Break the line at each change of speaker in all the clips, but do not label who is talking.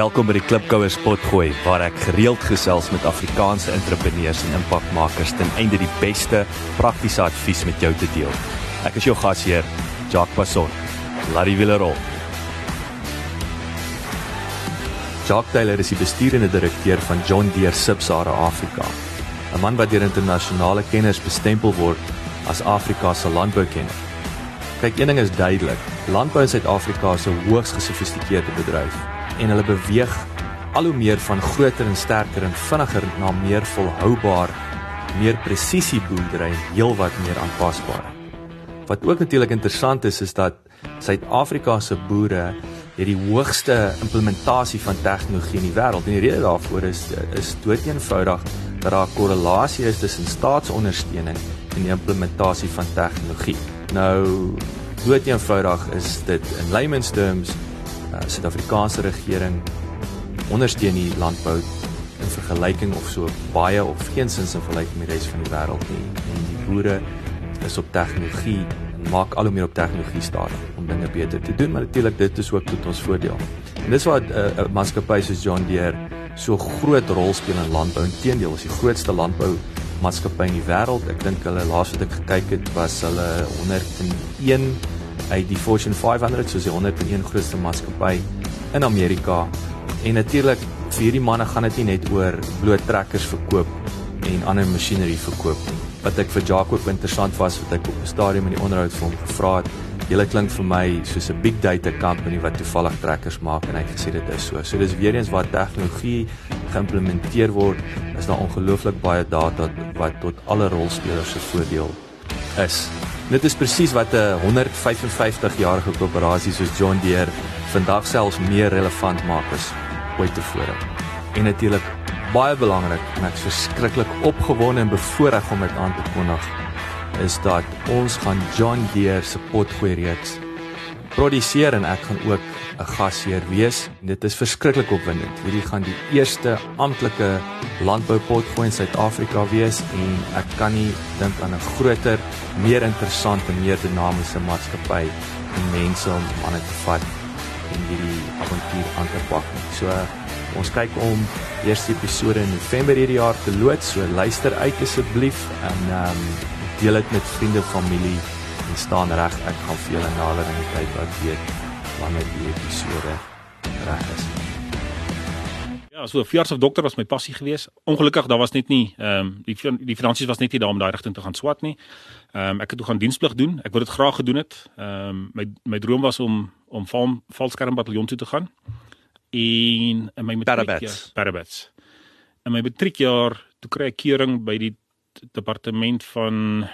Welkom by die Klipkouers Potgooi waar ek gereeld gesels met Afrikaanse entrepreneurs en impakmakers ten einde die beste praktiese advies met jou te deel. Ek is jou gasheer, Jacques Passon. Laat die wiele rol. Jacques Taylor is die besturende direkteur van John Deere Subsahara Afrika. 'n Man wat deur internasionale kenners bestempel word as Afrika se landboukenner. Kyk, een ding is duidelik. Landbou in Suid-Afrika is 'n hoogs gesofistikeerde bedryf en hulle beweeg al hoe meer van groter en sterker en vinniger na meer volhoubaar, meer presisie boerdery, heelwat meer aanpasbaar. Wat ook natuurlik interessant is is dat Suid-Afrika se boere het die hoogste implementasie van tegnologie in die wêreld en die rede daarvoor is is doeteenvoudig dat daar 'n korrelasie is tussen staatsondersteuning en die implementasie van tegnologie. Nou dood eenvoudig is dit in layman's terms uh, Suid-Afrikaanse regering ondersteun die landbou in vergelyking of so baie of geensins in vergelyking met die res van die wêreld nie. En die boere is op tegnologie en maak al hoe meer op tegnologie staat om dinge beter te doen, maar natuurlik dit is ook tot ons voordeel. En dis wat 'n uh, uh, maatskappy soos John Deere so groot rol speel in landbou. Inteendeel, is die grootste landbou maatskappy in die wêreld. Ek dink hulle laas wat ek gekyk het was hulle 101 uit die Fortune 500, soos die 101 grootste maatskappy in Amerika. En natuurlik vir hierdie manne gaan dit nie net oor bloot trekkers verkoop en ander masjinerie verkoop nie. Wat ek vir Jaco interessant was wat ek op 'n stadium in die onderhoud vir hom gevra het, Julle klink vir my soos 'n big data company wat toevallig trekkers maak en hy het gesê dit is so. So dis weer eens waar tegnologie geïmplementeer word, is daar ongelooflik baie data wat tot alle rolspelers se voordeel is. Dit is presies wat 'n 155 jarige koöperasie soos John Deere vandag selfs meer relevant maak as ooit tevore. En natuurlik baie belangrik en ek is verskriklik opgewonde en bevoorreg om dit aan te kondig is dat ons gaan John Deere se potgooi reeks produseer en ek gaan ook 'n gasheer wees. Dit is verskriklik opwindend. Hierdie gaan die eerste amptelike landboupotgooi in Suid-Afrika wees en ek kan nie dink aan 'n groter, meer interessante, meer dinamiese maatskappy en mense om aan te vat en hierdie avontuur aan te pak. So ons kyk om eerste episode in November hierdie jaar te loods. So luister uit asseblief en ehm um, deel dit met vriende, familie en staan reg. Ek gaan vir julle nader in die tyd wat weet wanneer die episode reg is.
Ja, so verjaarsdag dokter was my passie geweest. Ongelukkig daar was net nie ehm um, die die finansies was net nie daar om daai rigting te gaan swat nie. Ehm um, ek het toe gaan diensplig doen. Ek wou dit graag gedoen het. Ehm um, my my droom was om om val valskermbataljon toe te gaan. En in my Parabats. In my matriekjaar toe kry ek keuring by die departement van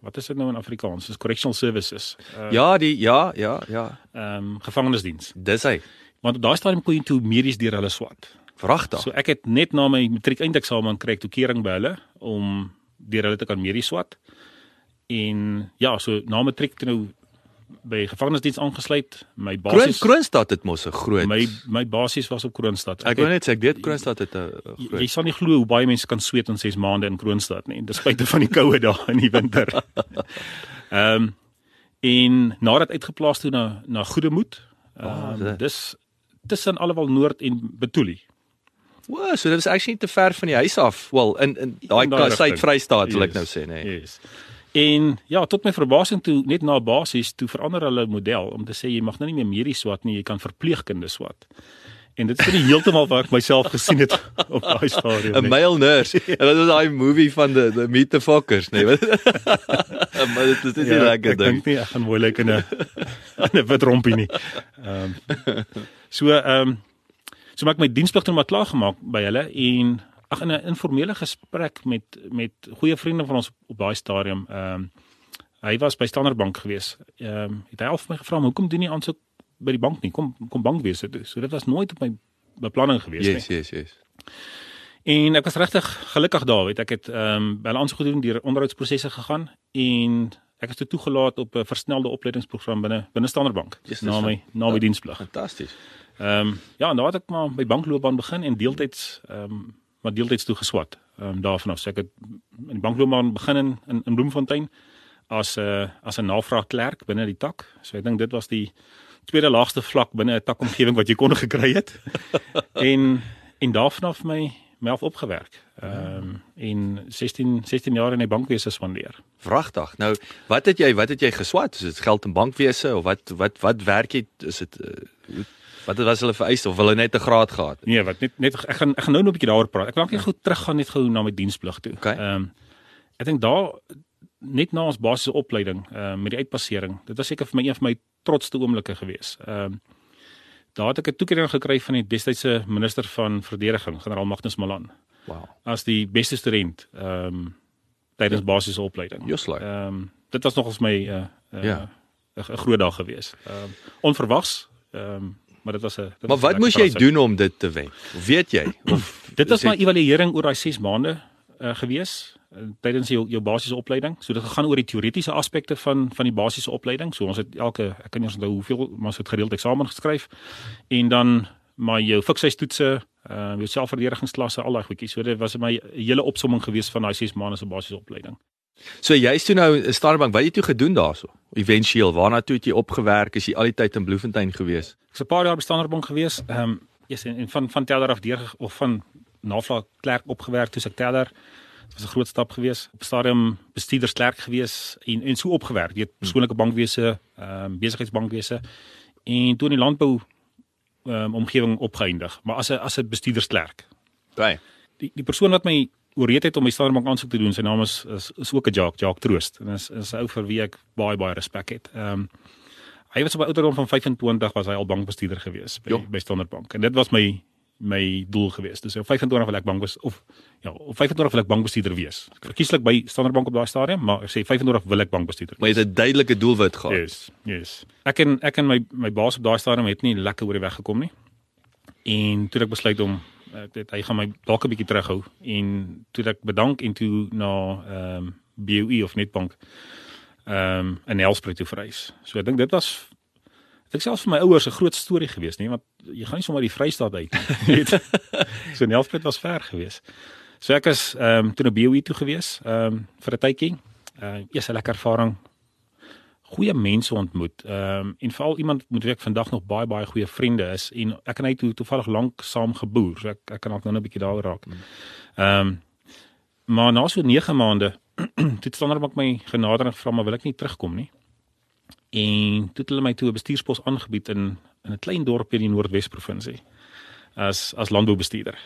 wat is dit nou in Afrikaans? Dis correctional services.
Uh, ja, die ja, ja, ja.
Ehm um, gevangenisdiens.
Dis hy.
Want op daai stadium kon jy toe medies deur hulle swat. Vragtig. So ek het net na my matriek eindeksamen kry ek toe kering by hulle om deur hulle te kan medies swat. En ja, so na matriek toe nou by gevangenisdiens aangesluit. My
basis Kroon, Kroonstad het mos 'n groot
My my basis was op Kroonstad.
Ek, ek wou net sê ek weet Kroonstad het 'n
groot Jy sal nie glo hoe baie mense kan sweet in 6 maande in Kroonstad nie, despite van die koue daar in die winter. Ehm um, en nadat uitgeplaas toe na na Goedemoed. Um, dis tussen Allewal Noord en Betuli.
Wow, so dit is actually nie te ver van die huis af. Wel, in in daai Suid-Vrystaat wil yes, ek nou sê, nê. Nee. Yes.
En ja, tot my verbasing toe net na basies toe verander hulle model om te sê jy mag nou nie meer medies swat nie, jy kan verpleegkunde swat. En dit is nie heeltemal wat ek myself gesien het op daai stadium.
'n Male nurse. En dit was daai movie van the the Meet the Fockers, nee. maar dit is nie ja, lekker
ding. Ek dink nie ek gaan mooi lyk in 'n 'n wit rompie nie. Ehm um, So ehm um, so maak my diensplig toe maar klaar gemaak by hulle en ag in 'n informele gesprek met met goeie vriende van ons op daai stadium. Ehm um, hy was by Standard Bank gewees. Ehm um, het hy al vir my gevra hoekom doen nie aansoek by die bank nie? Kom kom bank wees. So dit was nooit op my beplanning gewees
yes, nie. Yes, yes, yes.
En ek was regtig gelukkig daar, weet ek het ehm um, by hulle aansoek gedoen, deur onderhoudsprosesse gegaan en ek is toe toegelaat op 'n versnelde opleidingsprogram binne binne Standard Bank. Yes, na my na my diensplig.
Fantasties.
Ehm um, ja, en daar het ek maar my bankloopbaan begin en deeltyds ehm um, maar deeltyds toe geswat. Ehm um, daarvan af sê ek het in die bankloopbaan begin in in, in Bloemfontein as 'n uh, as 'n navraagklerk binne die tak. So ek dink dit was die tweede laagste vlak binne 'n takomgewing wat jy kon gekry het. en en daarvanaf my myself opgewerk. Ehm um, in 16 16 jaar in die bankwese spandeer.
Vragtig. Nou, wat het jy wat het jy geswat? Is dit geld in bankwese of wat wat wat werk jy is dit uh, wat was hulle vereis of hulle net 'n graad gehad?
Nee, wat net net ek gaan ek gaan nou nog 'n bietjie daaroor praat. Ek wil net ja. gou teruggaan net gou na my diensplig toe.
Ehm
okay. um, ek dink daar net na ons basiese opleiding uh, met die uitpassering. Dit was seker vir my een van my trotste oomblikke gewees. Ehm um, daar het ek 'n toekenning gekry van die destydse minister van verdediging, generaal Magnus Malan.
Wow.
As die beste student ehm um, tydens ja. basiese opleiding.
Ehm
um, dit was nogals my 'n uh, uh, ja. 'n groot dag gewees. Ehm um, onverwags ehm um, maar dit was 'n
Maar wat moes jy doen om dit te wen? Weet jy of
dit was my evaluering oor daai 6 maande uh, gewees tydens jou jou basiese opleiding. So dit gegaan oor die teoretiese aspekte van van die basiese opleiding. So ons het elke ek kan nie onthou hoeveel maar ons het gereeld eksamen geskryf en dan maar jou fiksheidstoetse, uh jou selfverdedigingsklasse, al daai goedjies. So dit was my hele opsomming gewees van daai 6 maande se basiese opleiding.
So jy's toe nou in Starbank, wat het jy toe gedoen daarso? Eventueel, waarna toe het jy opgewerk? Is jy al die tyd in Bloemfontein gewees?
Ek's 'n paar jaar by Standard gewees. Ehm um, yes, en, en van van teller af deur of van navraag klerk opgewerk toe ek teller Dit was 'n groot stap gewees. Op stadium bestuurdersklerk gewees en en so opgewerk, weet persoonlike bankwese, ehm um, besigheidsbankwese en toe in die landbou ehm um, omgewing opgeëindig, maar as 'n as 'n bestuurdersklerk.
Right.
Die die persoon wat my ooreed het om my Standard Bank aansoek te doen, sy naam is is, is ook 'n Jacques, Jacques Troost en is is 'n ou vir wie ek baie baie respek het. Ehm um, hy was op 'n ouderdom van 25 was hy al bankbestuurder gewees by jo. by Standard Bank en dit was my my doel gewees. Dus op 25 wil ek bank was of ja, op 25 wil ek bankbestuurder wees. Ek kieslik by Standard Bank op daai stadium, maar ek sê 25 wil ek bankbestuurder.
Maar jy het 'n duidelike doelwit gehad.
Yes, yes. Ek en ek en my my baas op daai stadium het nie lekker oor die weg gekom nie. En toe ek besluit om ek weet hy gaan my dalk 'n bietjie terughou en toe ek bedank en toe na ehm um, BOE of Netbank ehm um, in Nelspruit toe verhuis. So ek dink dit was Dit selfs vir my ouers 'n groot storie gewees, nee, want jy gaan nie sommer die Vrystaat uit nie. so Nelspruit was ver gewees. So ek is ehm um, toe na BOE toe gewees, ehm um, vir 'n tydjie. Uh eers 'n lekker ervaring. Goeie mense ontmoet. Ehm um, en veral iemand met wie ek vandag nog baie baie goeie vriende is en ek en hy toe toevallig lank saam geboer. So ek ek kan ook nou 'n bietjie daaroor raak. Ehm um, maar na so 9 maande het Standard Bank my genader en gevra maar wil ek nie terugkom nie en toe het hulle my toe 'n bestuurspos aangebied in in 'n klein dorp in die Noordwes provinsie as as landboubestuurder.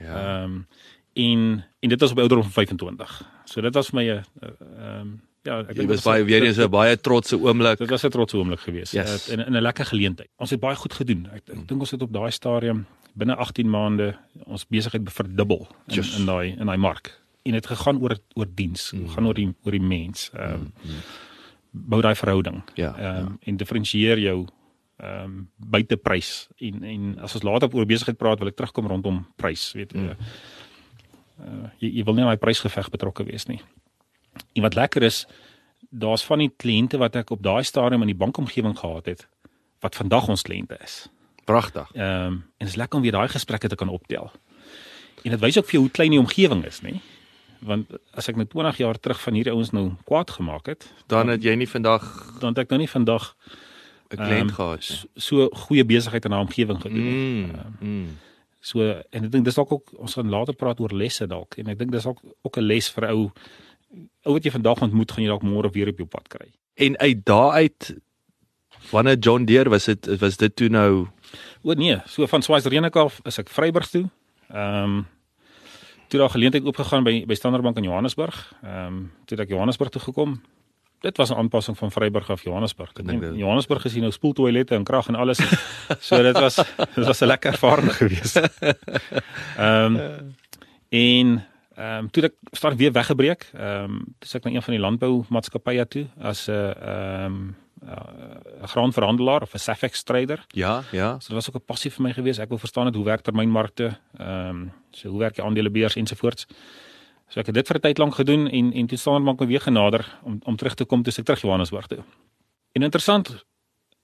Ja. Ehm um, en en dit was op ouderdom van 25. So dit was vir my 'n ehm um, ja,
ek dink dit was baie weer eens 'n baie trotse oomblik.
Dit was 'n trotse oomblik geweest yes. in in 'n lekker geleentheid. Ons het baie goed gedoen. Ek, ek dink ons het op daai stadium binne 18 maande ons besigheid verdubbel in in daai in daai mark. En dit gegaan oor oor diens, mm. gaan oor die oor die mens. Ehm um, mm. bou daai verhouding.
Ja. Ehm
um, ja. en diferensieer jou ehm um, buiteprys en en as ons later oor besigheid praat, wil ek terugkom rondom prys, weet jy. Mm. Uh, jy, jy wil nie aan my prysgeveg betrokke wees nie. En wat lekker is, daar's van die kliënte wat ek op daai stadium in die bankomgewing gehad het wat vandag ons kliënte is.
Pragtig.
Ehm um, en dit is lekker om weer daai gesprekke te kan optel. En dit wys ook vir jou hoe klein die omgewing is, nê? want as ek nou 20 jaar terug van hierdie ouens nou kwaad gemaak het,
dan het jy nie vandag
dan het ek nou nie vandag
'n kliënt um, gehad
so, so goeie besigheid in 'n omgewing gedoen. Mm, um, mm. So en ek dink dis dalk ook ons gaan later praat oor lesse dalk en ek dink dis ook ook 'n les vir ou ou wat jy vandag ontmoet gaan jy dalk môre weer op jou pad kry.
En uit daaruit wanneer John Deere was dit was dit toe nou
O nee, so van Swaziland is ek Vryburg toe. Ehm um, toe daar geleentheid oopgegaan by by Standard Bank in Johannesburg. Ehm um, toe ek Johannesburg toe gekom. Dit was 'n aanpassing van Vryburg af Johannesburg. Ek dink Johannesburg is hier nou spoeltoilette en krag en alles. so dit was dit was 'n lekker ervaring geweest. Ehm um, en ehm um, toe ek start weer weggebreek. Ehm um, dis ek na een van die landboumaatskappye toe as 'n ehm um, 'n graanverhandelaar of 'n Safex trader.
Ja, ja.
So dit was ook 'n passie vir my gewees. Ek wil verstaan het hoe werk termynmarkte, ehm um, so hoe werk die aandelebeurs ensovoorts. So ek het dit vir 'n tyd lank gedoen en en toe staan maar weer genader om om terug te kom toe ek terug Johannesburg toe. En interessant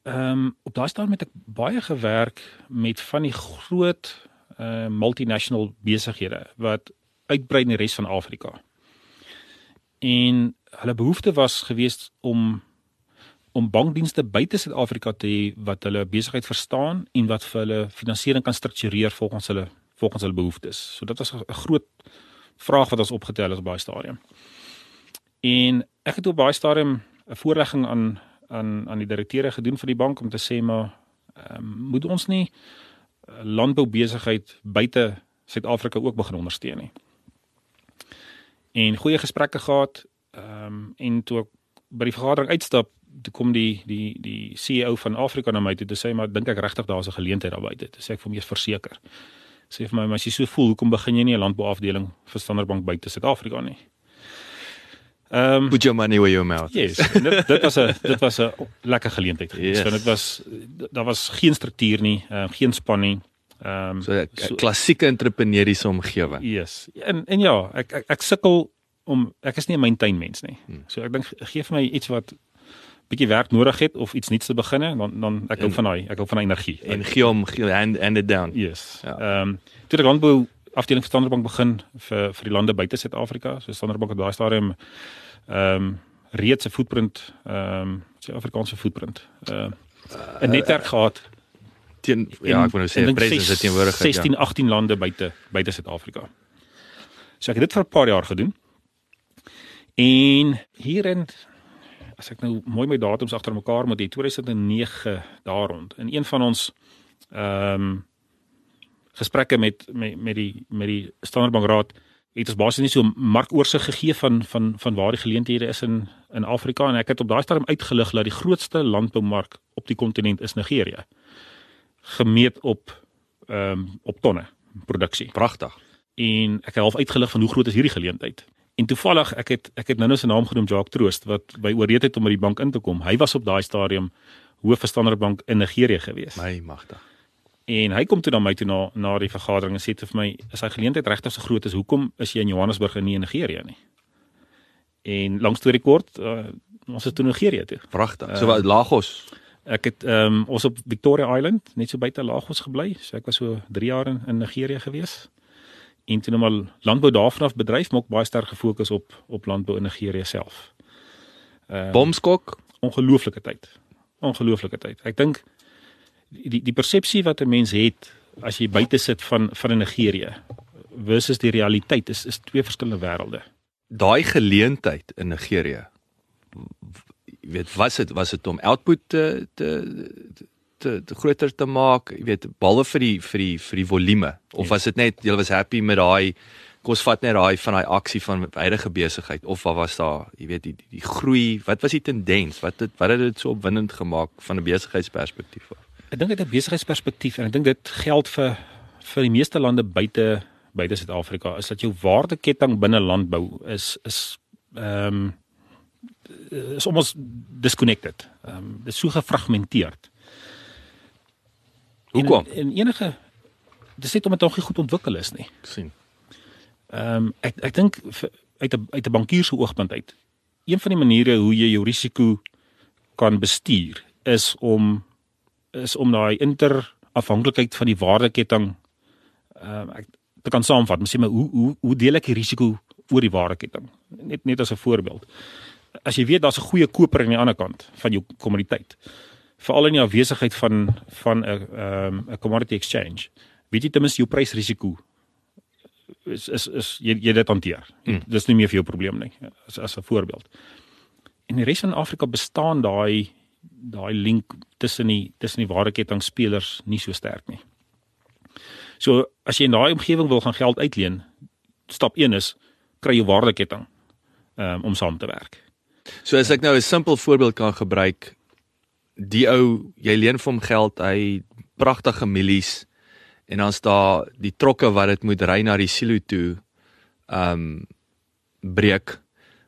ehm um, op daai stadium het ek baie gewerk met van die groot uh multinational besighede wat uitbrei in die res van Afrika. En hulle behoefte was geweest om om bankdienste buite Suid-Afrika te hê wat hulle besigheid verstaan en wat vir hulle finansiering kan struktureer volgens hulle volgens hulle behoeftes. So dit was 'n groot vraag wat ons opgetel het op baie stadium. En ek het op baie stadium 'n voorlegging aan aan aan die direkteure gedoen vir die bank om te sê maar um, moet ons nie landboubesigheid buite Suid-Afrika ook begin ondersteun nie. En goeie gesprekke gehad, ehm um, en toe ek by die vergadering uitstap, toe kom die die die CEO van Afrika na my toe te sê maar dink ek regtig daar's 'n geleentheid daar buite. Toe sê ek vir hom eers verseker. Sê vir my maar as jy so voel, hoekom begin jy nie 'n landbouafdeling vir Standard Bank buite Suid-Afrika nie?
Ehm um, put your money where your mouth
is. Yes, dit, dit was 'n dit was 'n lekker geleentheid. Yes. So dit was daar was geen struktuur nie, uh, geen span nie.
Ehm um, so 'n so, klassieke entrepreneuriese omgewing.
Yes. En en ja, ek ek, ek sukkel om ek is nie 'n tuinmens nie. Hmm. So ek dink gee vir my iets wat bietjie werk nodig het of iets nuuts te begin dan dan ek hou van daai ek hou van energie.
En gee hom hand and it down.
Yes. Ja. Ehm ja. um, toe ek landbou afdeling van Standard Bank begin vir vir die lande buite Suid-Afrika. So Standard Bank het daai stadium ehm um, reeds 'n footprint ehm um, Suid-Afrikaanse footprint. Ehm uh, 'n netwerk uh, gehad
teen ja, ek wou nou sê presence teenwoordig
16 ja. 18 lande buite buite Suid-Afrika. So ek het dit vir 'n paar jaar gedoen. En hierin as ek nou mooi my datums agter mekaar moet hê 2009 daar rond. In een van ons ehm um, gesprekke met met met die met die Standard Bank Raad het ons basies nie so 'n markoorsig gegee van van van waar die geleenthede is in in Afrika en ek het op daai stadium uitgelig dat die grootste landboumark op die kontinent is Nigerië. Gemeet op ehm um, op tonne produksie.
Pragtig.
En ek het half uitgelig van hoe groot is hierdie geleentheid. En toevallig ek het ek het nou nou sy naam genoem Jacques Troost wat by ooreed het om by die bank in te kom. Hy was op daai stadium hoof van Standard Bank in Nigerië gewees.
My magtig.
En hy kom toe na my toe na na die vergadering en sê te vir my, "Is hy geleentheid regtig so groot as hoekom is jy in Johannesburg en nie in Nigerië nie?" En langs toe rekord, uh, ons is toe Nigerië toe.
Pragtig. So wat Lagos.
Ek het ehm um, ons op Victoria Island, net so buite Lagos gebly. So ek was so 3 jaar in, in Nigerië gewees. En toe nou maar landbou daarvan af bedryf, maar ook baie sterk gefokus op op landbou in Nigerië self.
Ehm um, Bomskok,
ongelooflike tyd. Ongelooflike tyd. Ek dink die die persepsie wat 'n mens het as jy buite sit van van Nigerië versus die realiteit is is twee verskillende wêrelde.
Daai geleentheid in Nigerië weet was dit was dit om output te te te, te groter te maak, jy weet behalwe vir die vir die vir die volume? Of yes. was dit net jy was happy met daai kos vat net daai van daai aksie van huidige besigheid of wat was daar jy weet die, die die groei wat was die tendens? Wat het, wat het dit so opwindend gemaak van 'n besigheidsperspektief af?
Ek dink dit 'n besigheidsperspektief en ek dink dit geld vir vir die meeste lande buite buite Suid-Afrika is dat jou waardeketting binne landbou is is ehm um, is almost disconnected. Ehm um, dit is so gefragmenteerd.
Hoekom?
En, en enige dis net omdat dit nog nie goed ontwikkel is nie.
sien.
Ehm um, ek ek dink uit 'n uit 'n bankier se oogpunt uit. Een van die maniere hoe jy jou risiko kan bestuur is om is om daai interafhanklikheid van die waardeketting ehm uh, te kan saamvat. Sê maar hoe hoe hoe deel ek die risiko oor die waardeketting? Net net as 'n voorbeeld. As jy weet daar's 'n goeie koper aan die ander kant van jou kommoditeit. Veral in die afwesigheid van van 'n ehm 'n commodity exchange. Weet jy ten minste jou prysrisiko is is is jy jy dit hanteer. Hmm. Dis nie meer vir jou probleem nie as as 'n voorbeeld. In die res van Afrika bestaan daai daai link tussen die tussen die waardeketting spelers nie so sterk nie. So as jy in daai omgewing wil gaan geld uitleen, stap 1 is kry jy waardeketting um, om saam te werk.
So as ek nou 'n simpel voorbeeld kan gebruik, die ou, jy leen vir hom geld, hy pragtige milies en dan's daar die trokke wat dit moet ry na die silo toe, um, breek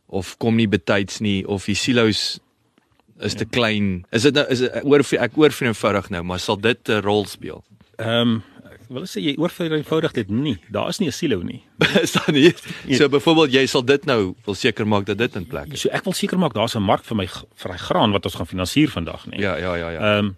of kom nie betyds nie of die silo's is te klein. Is dit nou is oor ek oor vir eenvoudig nou, maar sal dit 'n rol speel?
Ehm um, wil sê jy oor vir eenvoudig dit nie. Daar is nie 'n silo nie.
is daar nie? So byvoorbeeld jy sal dit nou wil seker maak dat dit in plek is.
So ek wil seker maak daar's 'n mark vir my vir daai graan wat ons gaan finansier vandag, nee.
Ja, ja, ja, ja.
Ehm um,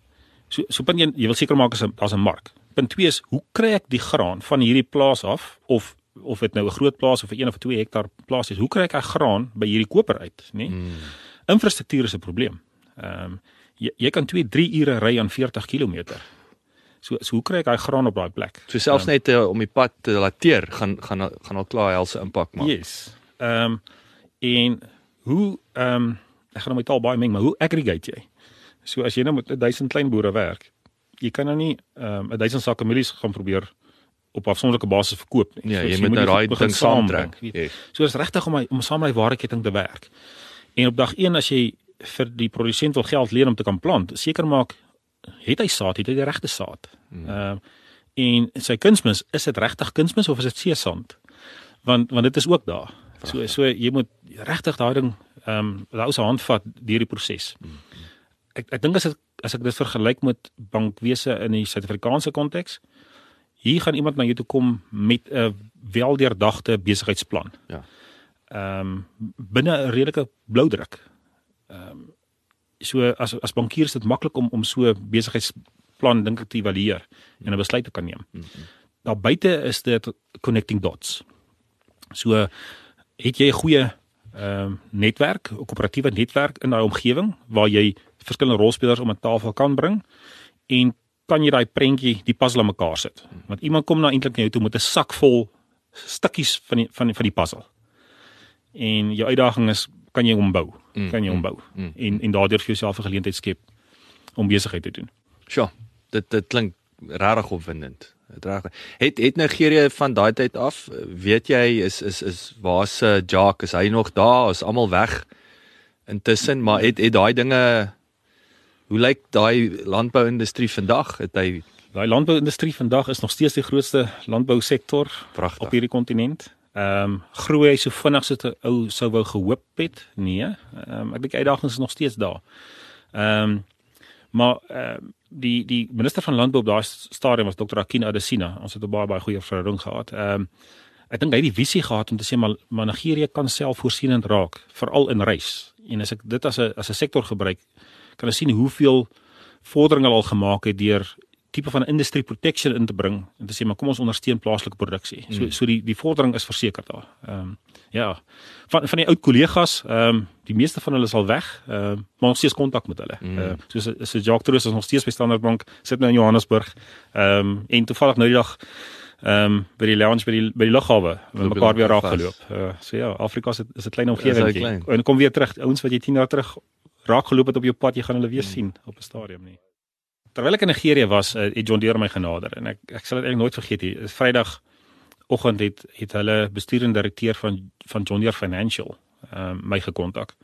so so punt 1, jy wil seker maak daar's 'n mark. Punt 2 is hoe kry ek die graan van hierdie plaas af of of dit nou 'n groot plaas of 'n 1 of 2 hektaar plaas is, hoe kry ek hy graan by hierdie koper uit, nê? Nee? Mm. Infrastruktuur is 'n probleem. Ehm um, jy, jy kan 2, 3 ure ry aan 40 km. So so hoe kry ek daai graan op daai plek?
So selfs um, net uh, om die pad te lateer gaan gaan gaan al klaar helse impak maak.
Yes. Ehm um, en hoe ehm um, ek gaan nou my taal baie meng, maar hoe aggregate jy? So as jy nou met 1000 klein boere werk, jy kan nou nie ehm um, 1000 sakke mielies gaan probeer op afsonderlike basis verkoop
nie. Ja, so, jy moet nou daai ding saamtrek.
Yes. So is regtig om my, om saam met my waardeketting te werk. En op dag 1 as jy vir die produsent wil geld leen om te kan plant, seker maak het hy saad, het hy die regte saad. Hmm. Ehm hmm. uh, en sy kunsmis, is dit regtig kunsmis of is dit seesand? Want want dit is ook daar. So so jy moet regtig daai ding ehm um, daai se hand vat deur die proses. Hmm. Ek ek dink as ek as ek dit vergelyk met bankwese in die Suid-Afrikaanse konteks, hier gaan iemand na jou toe kom met 'n weldeurdagte besigheidsplan. Ja. Ehm um, binne 'n redelike blou druk. Ehm um, so as as bankier is dit maklik om om so besigheidsplan dink ek te evalueer en 'n besluit te kan neem. Mm -hmm. Daar buite is dit connecting dots. So het jy 'n goeie ehm um, netwerk, 'n koöperatiewe netwerk in daai omgewing waar jy verskillende rolspelers om 'n tafel kan bring en kan jy daai prentjie die puzzle aan mekaar sit. Want iemand kom nou eintlik na jou toe met 'n sak vol stukkies van die van die, van die puzzle. En jou uitdaging is kan jy hom bou? Mm, kan jy hom mm, bou? Mm, mm, en en daardeur vir jouself 'n geleentheid skep om besigheid te doen.
Sjoe, dit dit klink regtig opwindend. Dit reg. Het het Nigerië van daai tyd af, weet jy, is is is waar's Jacques? Is hy nog daar? Is almal weg? Intussen, maar het het daai dinge hoe lyk daai landbouindustrie vandag? Het hy
daai landbouindustrie vandag is nog steeds die grootste landbousektor op hierdie kontinent. Ehm um, groei hy so vinnig so 'n ou sou wou gehoop het? Nee. Ehm um, ek dink uitdagings is nog steeds daar. Ehm um, maar ehm um, die die minister van landbou op daai stadium was Dr. Akina Adesina. Ons het 'n baie baie goeie verhouding gehad. Ehm um, ek dink hy het die visie gehad om te sê maar, maar Nigerië kan selfvoorsienend raak, veral in rys. En as ek dit as 'n as 'n sektor gebruik, kan ek sien hoeveel vordering al gemaak het deur tipe van industry protection in te bring en te sê maar kom ons ondersteun plaaslike produksie. So mm. so die die vordering is verseker daar. Ehm um, ja. Van van die ou kollegas, ehm um, die meeste van hulle is al weg. Ehm uh, maar ons steeds kontak met hulle. Mm. Uh, so so, so Jacques Trus is nog steeds by Standard Bank, sit nou in Johannesburg. Ehm um, en toevallig nou die dag ehm um, by die lounge by die by die lughawe met mekaar weer raak geloop. Uh, so ja, Afrika is 'n is 'n klein omgewing. En kom weer terug. Ouens wat jy 10 jaar terug raak geloop het op jou pad, jy gaan hulle weer mm. sien op 'n stadium nie terwyl ek in Nigerië was, uh, het John Deere my genader en ek ek sal dit eintlik nooit vergeet nie. Vrydag oggend het het hulle bestuurende direkteur van van John Deere Financial uh, my gekontak.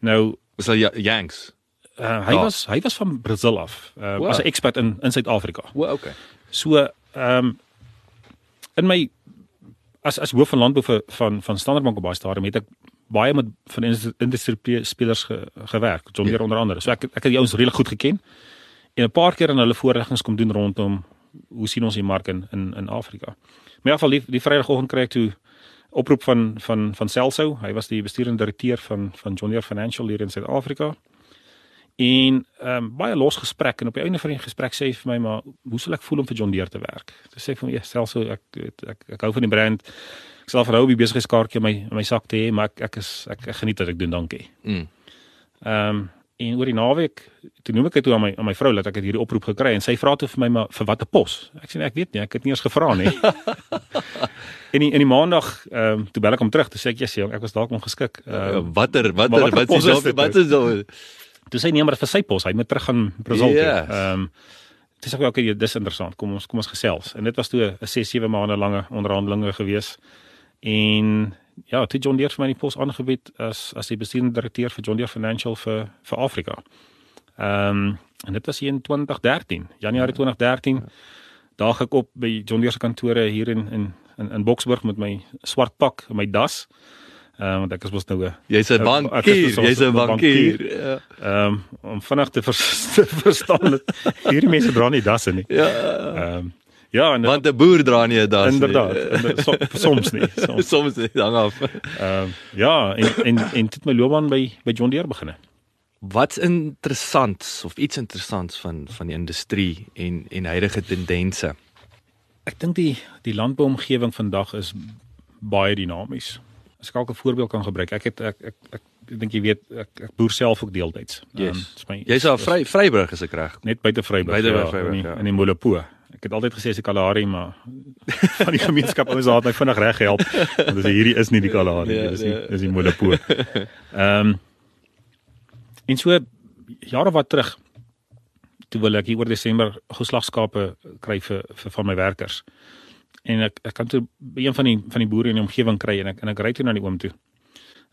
Nou
was hy Yanks.
Uh, hy oh. was hy was van Brazil af. Uh, wow. Was 'n expert in in Suid-Afrika.
O, wow, okay.
So ehm um, in my as as hoof van landbou vir van van Standard Bank op baie stadium het ek baie met van industrie spelers ge, gewerk. John Deere yeah. onder andere. So ek ek het die ouens regtig goed geken en 'n paar keer aan hulle voorleggings kom doen rondom hoe sien ons die mark in in in Afrika. Maar in geval die, die Vrydagoggend kry ek toe oproep van van van Celso. Hy was die bestuurende direkteur van van John Deere Financial hier in Suid-Afrika. En ehm um, baie los gesprek en op die einde van die gesprek sê hy vir my maar hoe sal ek voel om vir John Deere te werk? Dis sê ek vir my ja, Celso ek, ek ek ek hou van die brand. Ek sal verhou die besigheidskaartjie in my in my sak te hê, maar ek ek is ek, ek geniet wat ek doen, dankie. Mm. Ehm um, En oor die naweek, toe noem ek dit toe aan my aan my vrou dat ek het hierdie oproep gekry en sy vra toe vir my maar vir watter pos. Ek sê nee, ek weet nie, ek het nie eens gevra nie. en in in die maandag, ehm um, toe bel ek hom terug, toe sê ek ja, ek was dalk ongeskik.
Um, watter watter wat is dit? Wat is dit?
Toe sê nee, maar vir sy pos, hy moet terug gaan Brazil toe. Ehm Dis ek ook okay, dis interessant. Kom ons kom ons gesels. En dit was toe 'n 6 7 maande lange onderhandelinge gewees. En ja, toe John Deere vir my die pos aangebied as as die bestuurende direkteur vir John Deere Financial vir vir Afrika. Ehm um, en dit was in 2013, Januarie 2013. Daag ek op by John Deere se kantore hier in in in, in Boksburg met my swart pak en my das. Ehm um, want ek is mos nou 'n
Jy's 'n bankier, jy's 'n bankier.
Ja. Ehm um, om vinnig te, vers, te verstaan dat hierdie mense dra nie dasse nie. Ja.
Ehm um, Ja, en want 'n boer dra nie 'n das
inderdaad, nie. Inderdaad, so, soms nie.
Soms, soms nie, hang af.
Ehm uh, ja, en en en dit my loopbaan by by John Deere begin.
Wat's interessant of iets interessants van van die industrie en en huidige tendense?
Ek dink die die landbouomgewing vandag is baie dinamies. As ek 'n voorbeeld kan gebruik, ek het ek ek, ek ek dink jy weet ek, ek boer self ook deeltyds.
Yes. Um, Jy's daar vry Vryburg is ek reg.
Net buite Vryburg.
Buite ja, Vryburg ja.
in die Molopo. Ek het altyd gesê as die Kalahari maar van die gemeenskap ouens daar het my vinnig reg gehelp. Want dis hierdie is nie die Kalahari nie, nee, dis die nee. dis die Molopo. Ehm um, en so jare wat terug toe wil ek hier oor Desember geslagskape kry vir vir van my werkers. En ek ek kan toe by een van die van die boere in die omgewing kry en ek en ek ry toe na die oom toe.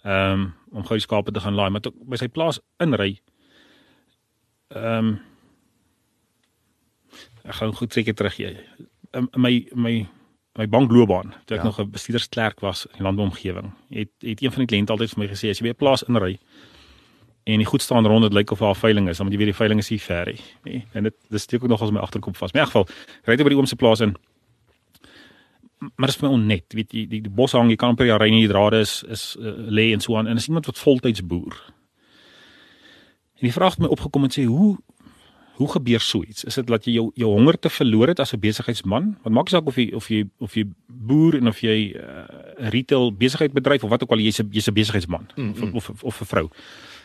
Ehm um, om gou die skape te gaan laai, maar toe by sy plaas inry. Ehm um, ek gaan goed seker terug gee. In my my my bankloopbaan, toe ek ja. nog 'n bestuurdersklerk was in die landomgewing, het het een van die kliënte altyd vir my gesê as jy by 'n plaas inry, en die goed staan rond dit lyk of haar veiling is, dan moet jy weet die veiling is hier ver hè. Nee, en dit dis steek ook nog as my agterkop vas. In elk geval, ry jy by die oom se plaas in. Maar dit is my onnet, weet jy, die, die, die bos hang, jy kan op die ry nie die drade is is uh, lê en so aan en is iemand wat voltyds boer. En die vraag het my opgekom en sê hoe hoe gebeur so iets? Is dit dat jy jou jou honger te verloor het as 'n besigheidsman? Want maak saak of jy of jy of jy boer en of jy 'n uh, retail besigheid bedryf of wat ook al jy's 'n jy's 'n besigheidsman mm -hmm. of of of 'n vrou.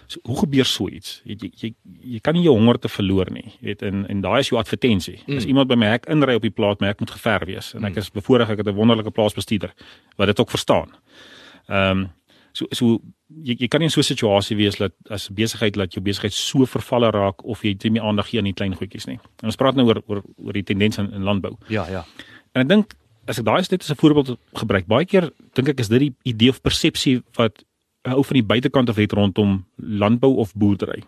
So, hoe gebeur so iets? Jy, jy jy jy kan nie jou honger te verloor nie. Jy weet en en daai is jou advertensie. Mm. As iemand by my hek inry op die plaas, my hek moet geverf wees en ek mm. is bevoorreg ek het 'n wonderlike plaasbestuurder wat dit ook verstaan. Ehm um, so so jy jy kan nie in so 'n situasie wees dat as besigheid dat jou besigheid so vervalle raak of jy nie meer aandag gee aan die klein goedjies nie. En ons praat nou oor oor oor die tendens in, in landbou.
Ja, ja.
En ek dink as ek daai net as 'n voorbeeld gebruik, baie keer dink ek is dit die idee of persepsie wat 'n ou van die buitekant af het rondom landbou of boerdery.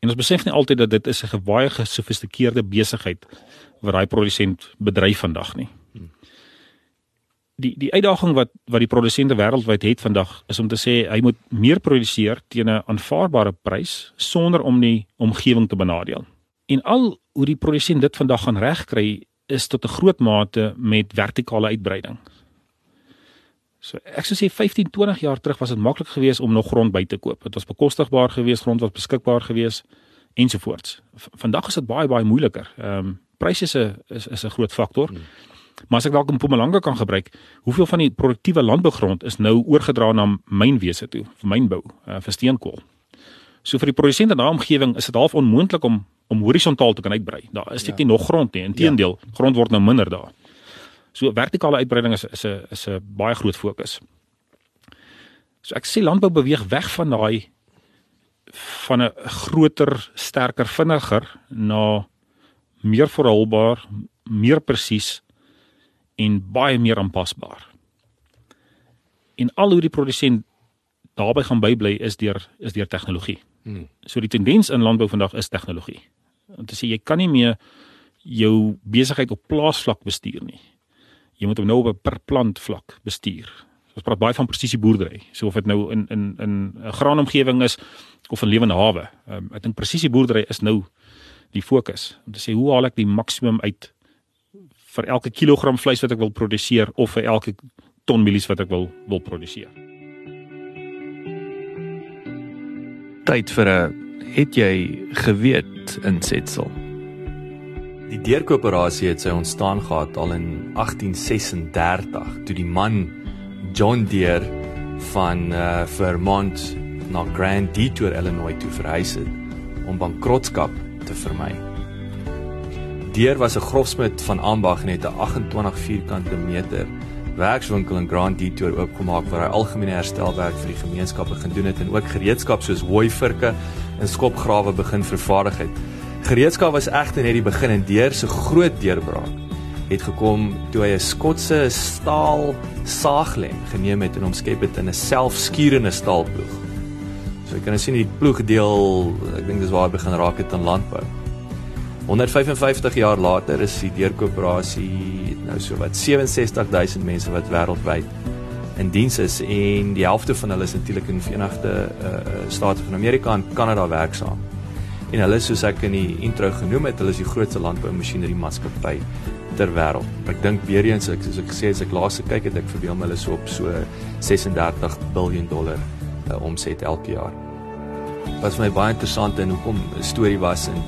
En ons besef nie altyd dat dit is 'n baie gesofistikeerde besigheid wat daai produsent bedryf vandag nie. Die die uitdaging wat wat die produsente wêreldwyd het vandag is om te sê hy moet meer produseer teen 'n aanvaarbare prys sonder om die omgewing te benadeel. En al hoe die produsent dit vandag gaan regkry is tot 'n groot mate met vertikale uitbreiding. So ek sou sê 15, 20 jaar terug was dit maklik geweest om nog grond by te koop. Dit was bekostigbaar geweest, grond was beskikbaar geweest ensovoorts. Vandag is dit baie baie moeiliker. Ehm um, pryse is 'n is is 'n groot faktor. Hmm. Maar as ek dalk in Mpumalanga kan gebruik, hoeveel van die produktiewe landbougrond is nou oorgedra na mynwese toe, vir mynbou, uh, vir steenkool. So vir die produsente in daai omgewing is dit half onmoontlik om om horisontaal te kan uitbrei. Daar is dit ja. nie nog grond nie. Inteendeel, ja. grond word nou minder daar. So vertikale uitbreiding is is 'n is 'n baie groot fokus. So ek sê landbou beweeg weg van daai van 'n groter, sterker, vinniger na meer volhoubaar, meer presies en baie meer aanpasbaar. En al hoe die produsent daarbey gaan bybly is deur is deur tegnologie. Hmm. So die tendens in landbou vandag is tegnologie. Om te sê jy kan nie meer jou besigheid op plaasvlak bestuur nie jy moet hom nou op 'n per plant vlak bestuur. Ons praat baie van presisie boerdery. So of dit nou in in in 'n graanomgewing is of 'n lewende hawe. Um, ek dink presisie boerdery is nou die fokus om te sê hoe haal ek die maksimum uit vir elke kilogram vleis wat ek wil produseer of vir elke ton mielies wat ek wil wil produseer.
Tyd vir 'n het jy geweet insetsel. Die deurkoöperasie het sy ontstaan gehad al in 1836 toe die man John Deere van uh, Vermont na Grand Detour Illinois toe verhuis het om bankrotskap te vermy. Deere was 'n grofsmid van ambag en het 'n 28 vierkante meter werkswinkel in Grand Detour oopgemaak waar hy algemene herstelwerk vir die gemeenskap begin doen het en ook gereedskap soos hooivirke en skopgrawe begin vervaardig het. Gereedskap was egter net die begin en deur se groot deurbraak het gekom toe hy 'n Skotse staal saaglem geneem het en omskep het in 'n selfskurende staalploeg. So jy kan nou sien die ploegdeel, ek dink dis waar hy begin raak het aan landbou. 155 jaar later is die deurkoöperasie nou so wat 67000 mense wat wêreldwyd in diens is en die helfte van hulle is natuurlik in Verenigde uh, State van Amerika en Kanada werksaam en hulle soos ek in die intro genoem het, hulle is die grootste landboumasjinerie maatskappy ter wêreld. Ek dink weer eens ek soos ek gesê het, ek laaste kyk het ek verbeel my hulle so op so 36 miljard dollar uh, omset elke jaar. Wat vir my baie interessant en hoekom 'n storie was en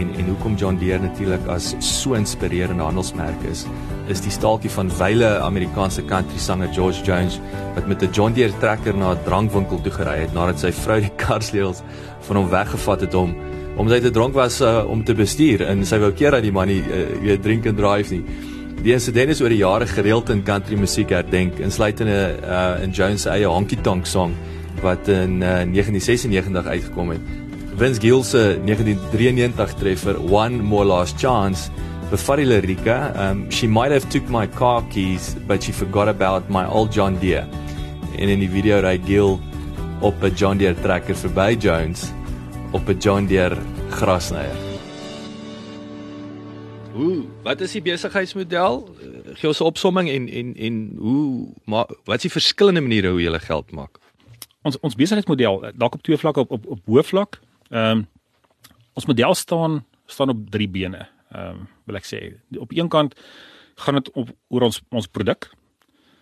en en hoekom John Deere natuurlik as so inspirerende handelsmerk is, is die staaltjie van wyle Amerikaanse country sanger George Jones wat met 'n John Deere trekker na 'n drankwinkel toe gery het nadat sy vrou die karsleels van hom weggevat het om omdat hy te dronk was uh, om te bestuur en sy wou keer dat die man nie uh, weet drink and drive nie. Die insident is oor die jare gereeld in country musiek herdenk, insluitende uh, in Jones se eie Honky Tonk song wat in uh, 1996 uitgekom het. Vince Gill se 1993 treffer One More Last Chance bevat die lirieke, um she might have took my car keys but she forgot about my old John Deere. En in die video ry Gill op 'n John Deere trekker verby Jones op 'n John Deere grasnyer.
Ooh, wat is die besigheidsmodel? Uh, gee ons 'n opsomming en en en hoe maar wat is die verskillende maniere hoe jy geld maak?
Ons ons besigheidsmodel eh, dalk op twee vlakke op op op hoë vlak. Ehm um, ons model staan staan op drie bene. Ehm um, wil ek sê. Op een kant gaan dit oor ons ons produk.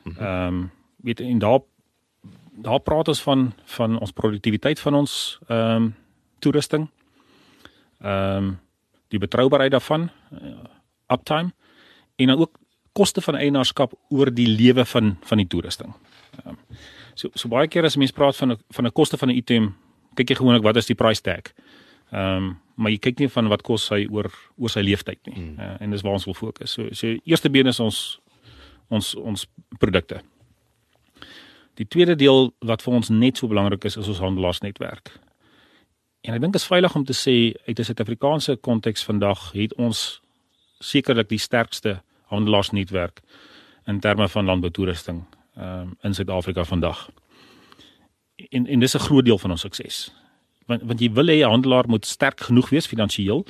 Mhm. Ehm um, weet en daar daar praat ons van van ons produktiwiteit van ons ehm um, toerusting. Ehm um, die betroubaarheid daarvan, uh, uptime en dan ook koste van eienaarskap oor die lewe van van die toerusting. Ehm um, so so baie keer as mense praat van 'n van 'n koste van 'n item, kyk jy gewoonlik wat is die price tag. Ehm um, maar jy kyk nie van wat kos hy oor oor sy lewenstyd nie. Mm. Uh, en dis waar ons wil fokus. So so eerste been is ons ons ons produkte. Die tweede deel wat vir ons net so belangrik is is ons handelaarsnetwerk. En ek dink dit is veilig om te sê uit 'n Suid-Afrikaanse konteks vandag het ons sekerlik die sterkste handelaarsnetwerk in terme van landboutoerusting um, in Suid-Afrika vandag. En en dis 'n groot deel van ons sukses. Want want jy wil hê 'n handelaar moet sterk genoeg wees finansiëel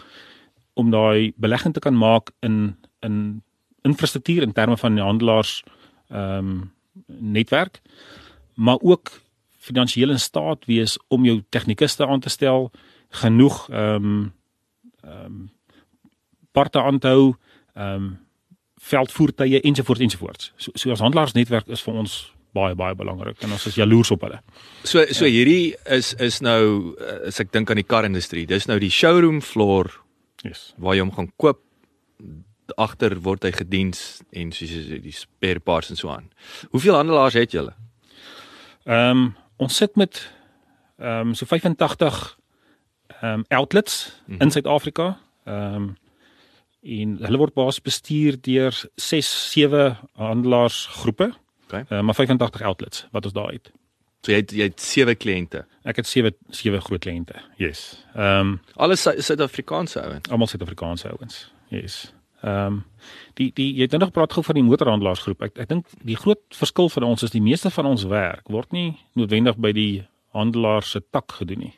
om daai belegging te kan maak in in infrastruktuur in terme van die handelaars ehm um, netwerk, maar ook finansiëel in staat wees om jou tegnikuste aan te stel, genoeg ehm um, ehm um, parte aan te hou, ehm um, veldvoertuie ensovoorts ensovoorts. So so as handelaarsnetwerk is vir ons baie baie belangrik en ons is jaloers op hulle.
So so ja. hierdie is is nou as ek dink aan die karindustrie. Dis nou die showroom floor.
Yes.
Waar jy hom gaan koop agter word hy gediens en soos die spare parts en so aan. Hoeveel handelaars het julle?
Ehm um, ons sit met ehm um, so 85 ehm um, outlets mm -hmm. in Suid-Afrika. Ehm um, en hulle word basies bestuur deur 6 7 handelaars groepe.
Okay.
Uh, maar 85 outlets wat ons daar het.
So jy het jy het 7 kliënte.
Ek het 7 7 groot kliënte. Yes. Ehm um,
alles Suid-Afrikaanse ouens.
Almal Suid-Afrikaanse ouens. Yes. Ehm um, die die jy het nou nog praat gou van die motorhandelaarsgroep. Ek ek dink die groot verskil vir ons is die meeste van ons werk word nie noodwendig by die handelaars se tak gedoen nie.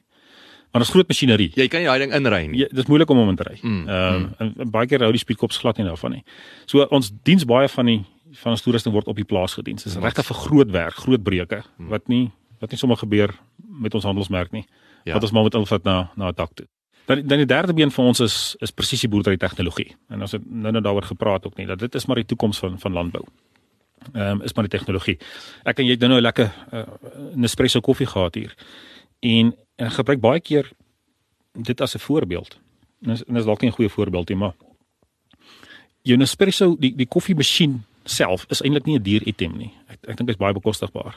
Maar is groot masjinerie.
Jy kan nie daai ding inry nie.
Ja, dit is moeilik om hom in te ry. Mm, ehm mm, um, mm. baie keer hou die speedkops glad nie daarvan nie. So ons diens baie van die van ons toerusting word op die plaas gedien. Dit is regtig vir groot werk, groot breuke mm. wat nie wat nie sommer gebeur met ons handelsmerk nie. Ja. Wat ons maar met invat na na 'n dak toe. Dan dan die derde been vir ons is is presisie boerdery tegnologie. En ons het nou net daaroor gepraat ook nie dat dit is maar die toekoms van van landbou. Ehm um, is maar die tegnologie. Ek en jy het nou 'n lekker uh, Nespresso koffie gehad hier. En en ek gebruik baie keer dit as 'n voorbeeld. En is, is dalk nie 'n goeie voorbeeld nie, maar jou Nespresso die die koffiemasjien self is eintlik nie 'n duur item nie. Ek ek dink dit is baie bekostigbaar.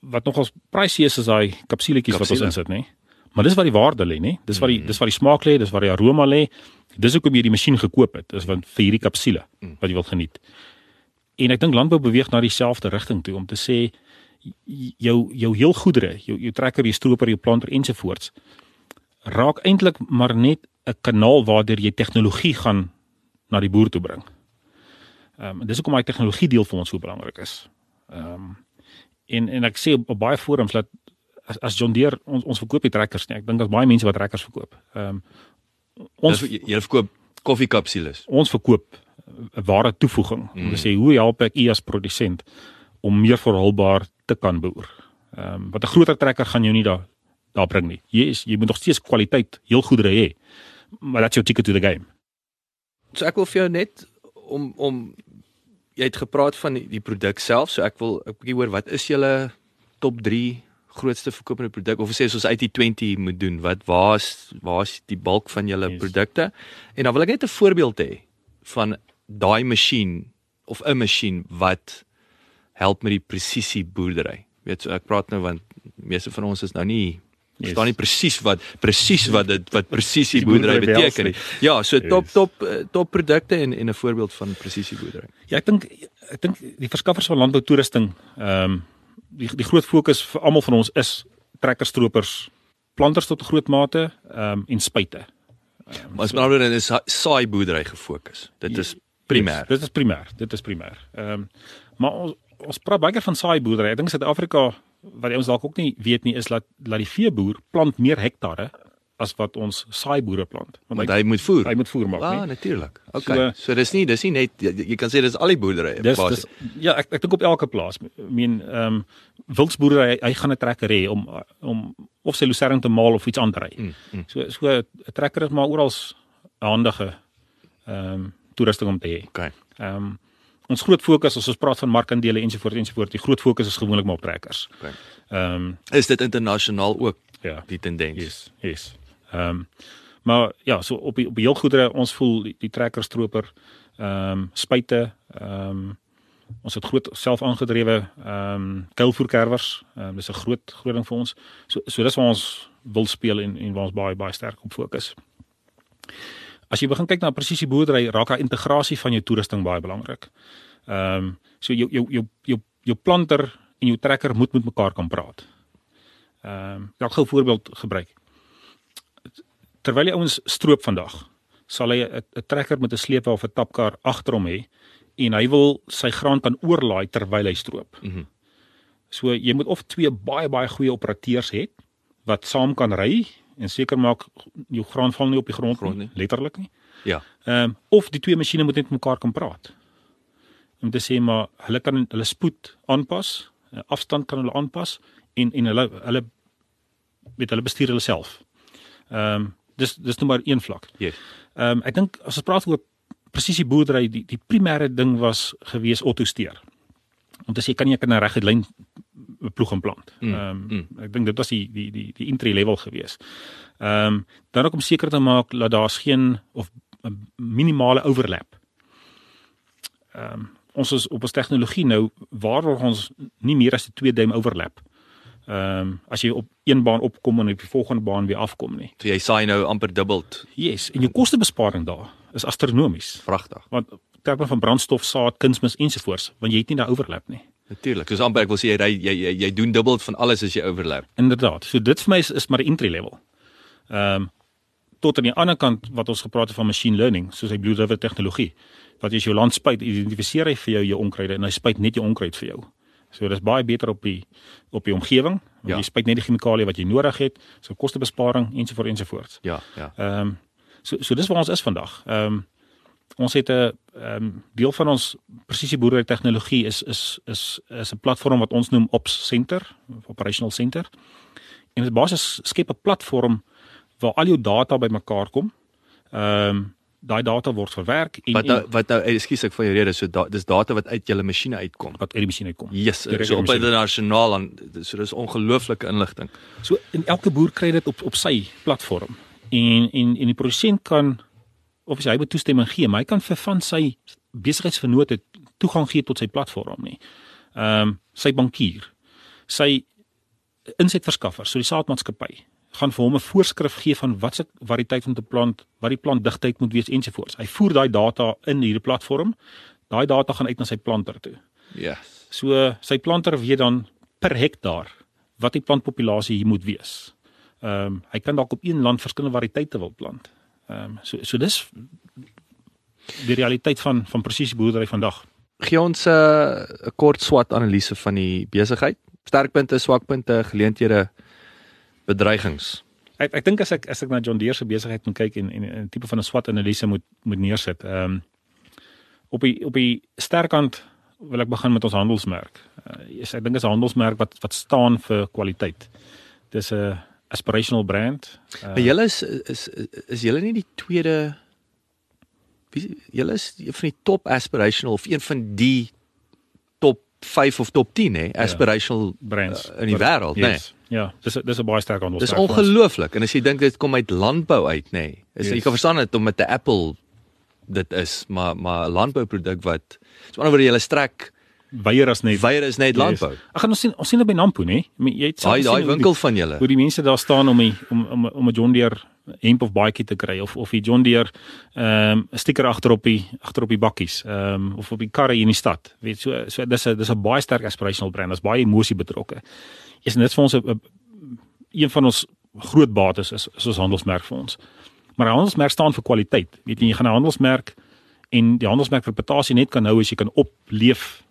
Wat nogals pricey is is daai kapsuletjies wat ons insit, nê? Maar dis wat die waarde lê, nê? Dis wat die mm. dis wat die smaak lê, dis wat die aroma lê. Dis hoekom jy die masjien gekoop het, is want vir hierdie kapsule mm. wat jy wil geniet. En ek dink landbou beweeg na dieselfde rigting toe om te sê jou jou heel goedere, jou jou trekker, jou stroper, jou planter ensovoorts raak eintlik maar net 'n kanaal waardeur jy tegnologie gaan na die boer toe bring. Ehm um, dis hoekom daai tegnologie deel vir ons so belangrik is. Ehm um, en en ek sê op, op baie forums dat as, as John Deere ons ons verkoop die trekkers nie. Ek dink daar's baie mense wat trekkers verkoop. Ehm um,
ons jy, jy verkoop koffiekapsules.
Ons verkoop 'n ware toevoeging. Mm. Om te sê hoe help ek u as produsent om meer volhoubaar te kan boer. Ehm um, wat 'n groter trekker gaan jou nie daar daar bring nie. Jy is jy moet nog steeds kwaliteit heel goedere hê. Maar that's your ticket to the game.
So ek wil vir jou net om om jy het gepraat van die, die produk self, so ek wil 'n bietjie hoor wat is julle top 3
grootste verkopende produk of sê soos IT20 moet doen? Wat waar's waar's die bulk van julle
Yes.
produkte? En dan wil ek net 'n voorbeeld hê van daai masjien of 'n masjien wat help met die presisie boerdery. Weet so ek praat nou want meeste van ons is nou nie
Yes.
verstaan nie presies wat presies wat dit wat presisie
Die
boerdery beteken nie. Ja, so top
Yes.
top eh, top produkte en en 'n voorbeeld van presisie boerdery.
Ja, ek dink ek dink die verskaffers van landbou toerusting, ehm um, die die groot fokus vir almal van ons is trekkers, stropers, planters tot 'n groot mate, ehm um, en spuite.
Maar as maar dan is sa- saai boerdery gefokus. Dit is primêr.
Yes, dit is primêr, dit is primêr. Ehm um, maar ons ons praat baie keer van saai boerdery. Ek dink Suid-Afrika wat ons dalk ook nie weet nie is dat dat die veeboer plant meer hektare as wat ons saai boere plant.
Want hy moet voer.
hy moet voer maak,
Ah,
nie?
natuurlik. Okay.
So-
So, dis nie dis nie net jy, jy kan sê dis al die boerderye.
Dis
basies.
dis ja, ek ek dink op elke plaas. Ek meen ehm um, wildsboerdery hy, hy gaan 'n trekker hê om om of sy lucerne te maal of iets aan te ry.
Mm, mm.
So so 'n trekker is maar oral 'n handige ehm um, toerusting om te hê.
Okay.
Ehm um, ons groot fokus as ons praat van markandele ensovoorts ensovoorts, die groot fokus is gewoonlik maar op trekkers.
Okay.
Ehm um,
Is dit internasionaal ook
ja,
die tendens?
yes, yes. Ehm um, maar ja, so op die op die heel goedere ons voel die, die trekker stroper ehm um, spuite ehm um, ons het groot self aangedrewe ehm um, kuilvoerkerwers. Ehm um, dis 'n groot groot ding vir ons. So so dis waar ons wil speel en en waar ons baie baie sterk op fokus. As jy begin kyk na presisie boerdery, raak daai integrasie van jou toerusting baie belangrik. Ehm um, so jou jou jou jou jou planter en jou trekker moet met mekaar kan praat. Ehm um, ek gou 'n voorbeeld gebruik. Terwyl die ouens stroop vandag, sal hy 'n trekker met 'n sleepwa of 'n tapkar agter hom hê en hy wil sy graan kan oorlaai terwyl hy stroop.
Mm
So jy moet of twee baie baie goeie operateurs hê wat saam kan ry en seker maak jou graan val nie op die grond,
Grond
nie,
nie.
letterlik nie.
ja.
Ehm um, of die twee masjiene moet net met mekaar kan praat. Om te sê maar hulle kan hulle spoed aanpas, eh, afstand kan hulle aanpas en en hulle hulle weet hulle bestuur hulle self. Ehm um, dis dis nou maar een vlak.
Yes.
Ehm um, ek dink as ons praat oor presisie boerdery, die die primêre ding was gewees autosteer. Om te sê kan jy in 'n reguit lyn ploeg en plant.
Mm,
Ehm um,
mm.
ek dink dit was die die die die entry level gewees. Ehm um, dan ook om seker te maak dat daar's geen of minimale overlap. Ehm um, ons is op ons tegnologie nou waarborg ons nie meer as 'n 2 duim overlap. Ehm um, as jy op een baan opkom en op die volgende baan weer afkom nie.
So jy saai nou amper dubbeld.
Yes, en jou kostebesparing daar is astronomies.
Pragtig.
Want terme van brandstof, saad, kunsmis ensovoorts, want jy het nie daai overlap nie.
Natuurlik. Soos amper ek wil sê jy ry- jy jy, jy doen dubbel van alles as jy overlap.
Inderdaad. So dit vir my is, is maar 'n entry level. Ehm um, tot aan die ander kant wat ons gepraat het van machine learning, soos hy Blue River tegnologie. Wat as jou land spuit, identifiseer hy vir jou jou onkruide en hy spuit net jou onkruid vir jou. So dis baie beter op die op die omgewing. Want
Ja.
Jy spuit net die chemikalieë wat jy nodig het, so kostebesparing ensovoorts ensovoorts.
Ja, ja.
Ehm um, so so dis waar ons is vandag. Ehm um, ons het 'n ehm um, deel van ons presisie boerdery tegnologie is is is is 'n platform wat ons noem Ops Center, Operational Center. En dit basies skep 'n platform waar al jou data bymekaar kom. Ehm um, daai data word verwerk en,
Wat nou
en
wat nou ekskuus ek van jou rede, so da, dis data wat uit julle masjiene uitkom.
wat uit die masjien uitkom.
Yes, so op
die masjien.
internasionaal dan so dis ongelooflike inligting.
So en elke boer kry dit op op sy platform. En en en die produsent kan of hy moet toestemming gee, maar hy kan vir van sy besigheidsvennote toegang gee tot sy platform nie. Ehm um, sy bankier, sy insetverskaffer, so die saadmaatskappy gaan vir hom 'n voorskrif gee van wat se variëteit om te plant, wat die plantdigtheid moet wees ensovoorts. Hy voer daai data in hierdie platform. Daai data gaan uit na sy planter toe.
Yes.
So sy planter weet dan per hektaar wat die plantpopulasie hier moet wees. Ehm um, hy kan dalk op een land verskillende variëteite wil plant. Ehm um, so so dis die realiteit van van presisie boerdery vandag.
Gee ons 'n uh, kort SWOT analise van die besigheid. Sterkpunte, swakpunte, geleenthede, bedreigings.
Ek ek dink as ek as ek na John Deere se besigheid moet kyk en en 'n tipe van 'n SWOT analise moet moet neersit. Ehm um, op die op die sterkant wil ek begin met ons handelsmerk. Uh, yes, ek dink dit is 'n handelsmerk wat wat staan vir kwaliteit. Dis 'n aspirational brand. Uh,
Maar julle is is is julle nie die tweede wie julle is een van die top aspirational of een van die top
5 of top 10 hè, aspirational
brands
uh, in die wêreld, nê.
Yes. Ja, dis dis 'n baie sterk
Dis
vir ons.
ongelooflik. En as jy dink dit kom uit landbou uit, nê. Nee, is jy
Yes.
kan verstaan dit om met 'n Apple dit is, maar maar 'n landbouproduk wat so anderswoorde jy strek
Weier as net
weier is net landbou.
Yes. Ag gaan ons sien ons sien dit by Nampo, mean, Jy het
Daai daai winkel van julle.
hoe die mense daar staan om die, om om om 'n John Deere hemp of baadjie te kry of of die John Deere ehm 'n stiker agter op die agter op die bakkies ehm um, of op die karre hier in die stad. Weet so so dis 'n dis 'n baie sterk aspirational brand. Daar's baie emosie betrokke. Is net vir ons 'n- een van ons groot bates is is ons handelsmerk vir ons. Maar 'n handelsmerk staan vir kwaliteit. Weet jy jy gaan 'n handelsmerk en die handelsmerk reputasie net kan hou as jy kan opleef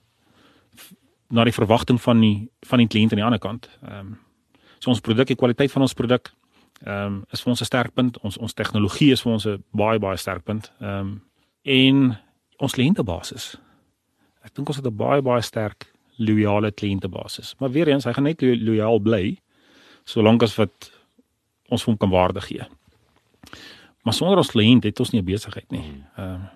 na die verwagting van die van die kliënt aan die ander kant. Ehm um, so ons produk, die kwaliteit van ons produk ehm um, is vir ons 'n sterkpunt. Ons ons tegnologie is vir ons 'n baie baie sterkpunt. Ehm um, en ons kliëntebasis. Ek dink ons het 'n baie baie sterk loyale kliëntebasis. Maar weer eens, hy gaan net lo loyaal bly solank as wat ons hom kan waarde gee. Maar sonder ons kliënt het ons nie 'n besigheid nie. Ehm um,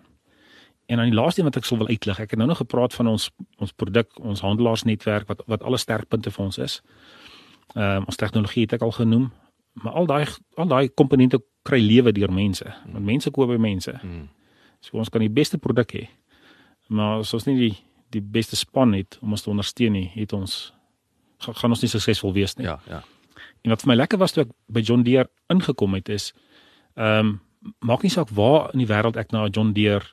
En dan die laaste een wat ek sou wil uitlig. Ek het nou nog gepraat van ons ons produk, ons handelaarsnetwerk wat wat alle sterkpunte vir ons is. Ehm um, ons tegnologie het ek al genoem, maar al daai al daai komponente kry lewe deur mense. Want mense koop by mense.
Mm.
So ons kan die beste produk hê. Maar as ons nie die die beste span het om ons te ondersteun nie, het ons gaan, ons nie suksesvol wees nie.
Ja, ja.
En wat vir my lekker was toe ek by John Deere ingekom het is ehm um, maak nie saak waar in die wêreld ek na 'n John Deere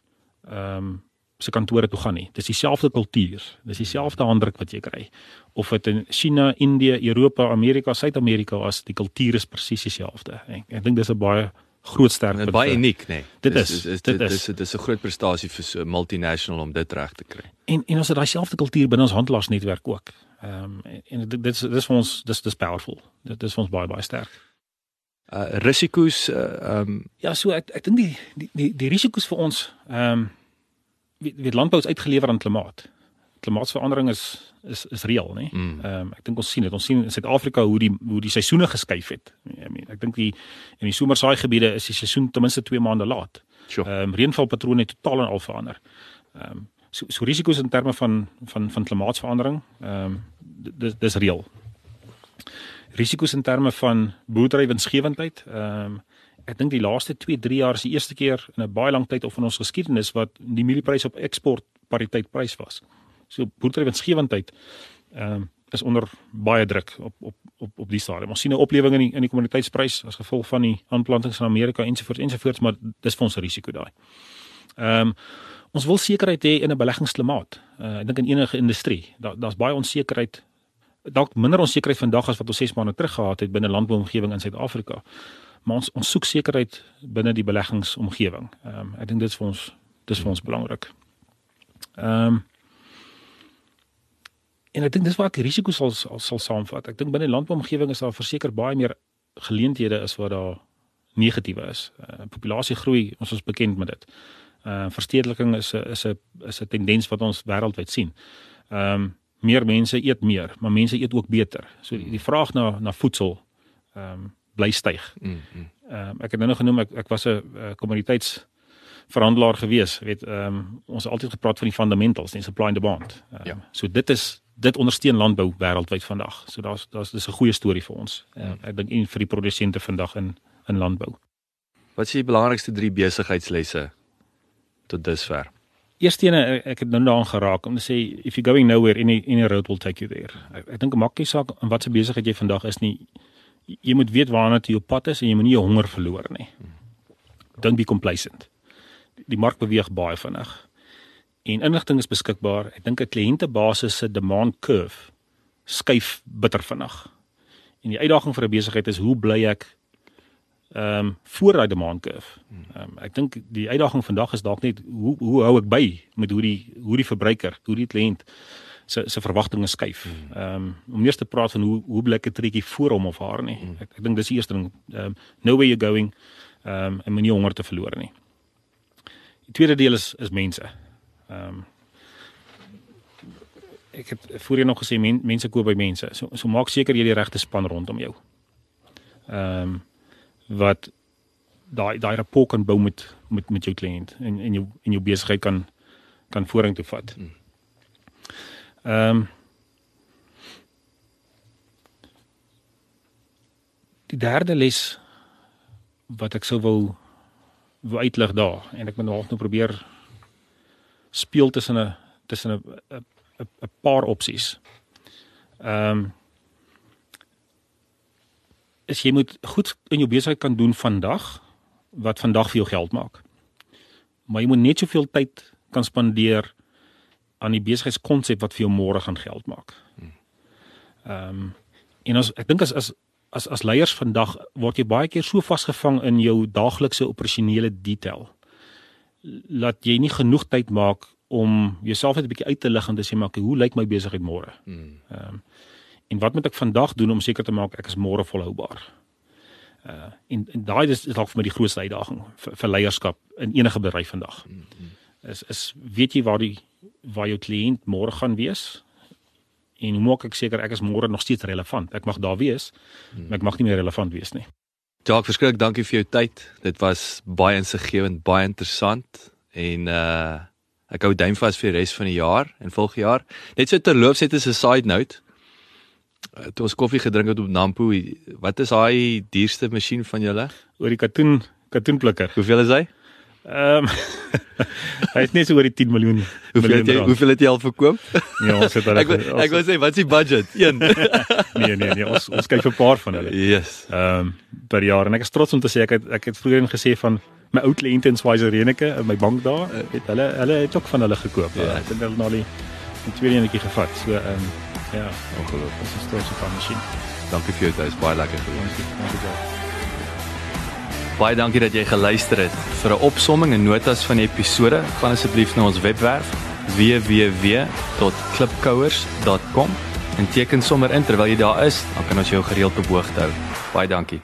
ehm um, se kantore toe gaan nie. Dis dieselfde kultuur. Dis dieselfde handdruk wat jy kry. Of dit in China, Indië, Europa, Amerika, Suid-Amerika as die kultuur is presies dieselfde. Ek, ek dink dis 'n baie groot
is baie uniek, nê. Nee.
Dit
Dis-
is,
dis
dit
dit
is.
is dit is 'n groot prestasie vir so 'n multinational om dit reg te kry.
En en ons het daai selfde kultuur binne ons handelaarsnetwerk ook. Ehm um, en, dit dit is dit is vir ons dis dis powerful. Dit is vir ons baie baie sterk.
Uh risiko's uh um
Ja, so ek ek dink die die die die risiko's vir ons ehm um, weet, weet landbou is uitgelewer aan klimaat. Klimaatsverandering is is is reël, né?
Mm.
Ehm um, ek dink ons sien dit. Ons sien in Suid-Afrika hoe die hoe die seisoene geskuif het. I mean, ek dink die in die somersaai gebiede is die seisoen ten minste 2 maande laat.
sure.
Ehm um, reënvalpatrone het totaal en al verander. Ehm um, so so risiko's in terme van van van klimaatsverandering, ehm um, dis dis reël. Risiko's in terme van boerdery winsgewendheid, ehm um, ek dink die laaste 2, 3 jaar is die eerste keer in 'n baie lang tyd of in ons geskiedenis wat die mielieprys op eksport pariteit prys was. So boerdery winsgewendheid ehm um, is onder baie druk op op op op die stadium. Ons sien 'n oplewing in die in die kommoditeitsprys as gevolg van die aanplantings in Amerika ensovoorts ensovoorts, maar dis vir ons 'n risiko daai. Ehm um, ons wil sekerheid hê in 'n beleggingsklimaat. Uh, ek dink in enige industrie, daar daar's baie onsekerheid. Dalk minder onsekerheid vandag as wat ons 6 maande terug gehad het binne landbouomgewing in Suid-Afrika. Maar ons ons soek sekerheid binne die beleggingsomgewing. Ehm um, ek dink dit is vir ons dis vir ons belangrik. Ehm um, en ek dink dis waar ek die risiko's sal sal, sal saamvat. Ek dink binne landbouomgewing is daar verseker baie meer geleenthede as wat daar negatiewe is. Uh, populasie groei, ons is bekend met dit. Uh verstedeliking is 'n is 'n is 'n tendens wat ons wêreldwyd sien. Ehm um, meer mense eet meer, maar mense eet ook beter. So die, die vraag na na voedsel ehm um, bly styg.
Mm, mm.
Ehm um, ek het nou nog genoem ek ek was 'n uh, kommoditeits verhandelaar gewees. Weet ehm um, ons het altyd gepraat van die fundamentals, die supply and demand. Um,
Ja.
So dit is dit ondersteun landbou wêreldwyd vandag. So daar's daar's dis 'n goeie storie vir ons. Uh, ek dink en vir die produsente vandag in in landbou.
Wat is die belangrikste 3 besigheidslesse tot dusver?
Eerste ene ek- het nou daaraan geraak om te sê if you're going nowhere any any road will take you there. Ek, ek dink 'n makkie saak in watter besigheid jy vandag is nie jy- moet weet waarna jy op pad is en jy moet nie jou honger verloor nie. Don't be complacent. Die mark beweeg baie vinnig. En inligting is beskikbaar. Ek dink 'n kliëntebasis se demand curve skuif bitter vinnig. En die uitdaging vir 'n besigheid is hoe bly ek ehm um, voor daai demand curve. Ehm um, ek dink die uitdaging vandag is dalk net hoe hoe hou ek by met hoe die hoe die verbruiker, hoe die kliënt se se verwagtinge skuif. Ehm um, om eers te praat van hoe hoe bly ek 'n triekie voor hom of haar nie. Ek, ek dink dis die eerste ding. Ehm um, know where you're going. Ehm um, en moenie honger te verloor nie. Die tweede deel is is mense. Ehm um, ek het voorheen nog gesê men, mense koop by mense. So so maak seker jy die regte span rondom jou. Ehm um, wat daai daai rapport kan bou met met met jou kliënt en en jou en jou besigheid kan kan vorentoe vat. Ehm um, Die derde les wat ek sou wil wou uitlig daar en ek moet nog nou probeer speel tussen 'n tussen 'n 'n 'n paar opsies. Ehm um, is jy moet goed in jou besigheid kan doen vandag wat vandag vir jou geld maak. Maar jy moet net soveel tyd kan spandeer aan die besigheidskonsep wat vir jou môre gaan geld maak. Ehm um, en as ek dink as as as as leiers vandag word jy baie keer so vasgevang in jou daaglikse operasionele detail dat jy nie genoeg tyd maak om jouself net 'n bietjie uit te lig en te sê maar hoe lyk my besigheid môre?
Hmm.
Ehm um, en wat moet ek vandag doen om seker te maak ek is môre volhoubaar? Uh en, en daai is dalk vir my die grootste uitdaging vir, vir leierskap in enige bedryf vandag.
Hmm.
Is is weet jy waar die waar jou kliënt môre gaan wees? En hoe maak ek seker ek is môre nog steeds relevant? Ek mag daar wees,
Hmm.
maar ek mag nie meer relevant wees nie.
Jacques, verskriklik dankie vir jou tyd. Dit was baie insiggewend, baie interessant en uh ek hou duim vas vir die res van die jaar en volgende jaar. Net so terloops net as 'n side note. Uh, toe ons koffie gedrink het op Nampo, wat is daai duurste masjien van julle?
Oor die katoen katoenplikker.
Hoeveel is hy?
Ehm um, hy is net so oor die 10 miljoen.
Hoeveel het jy
miljoen rand.
hoeveel het jy al verkoop?
Ja, ons het hulle.
Ek wil- ek wil sê wat is die budget? 1.
nee nee nee, ons ons kyk vir 'n paar van hulle.
yes.
Ehm um, per jaar en ek is trots om te sê ek het ek het vroeër gesê van my ou kliënte in Reneke in my bank daar, het hulle hulle het ook van hulle gekoop.
Ja.
Ja. Ek het hulle nou die die tweede enetjie gevat. So ehm um, ja,
Ongelooflik.
ons is trots op die masjien.
Dankie vir jou tyd, is baie lekker gewees.
Dankie. Dankie Jacques.
Baie dankie dat jy geluister het. Vir 'n opsomming en notas van die episode, gaan asseblief na ons webwerf www.klipkouers.com en teken sommer in terwyl jy daar is, dan kan ons jou gereeld op hoogte hou. Baie dankie.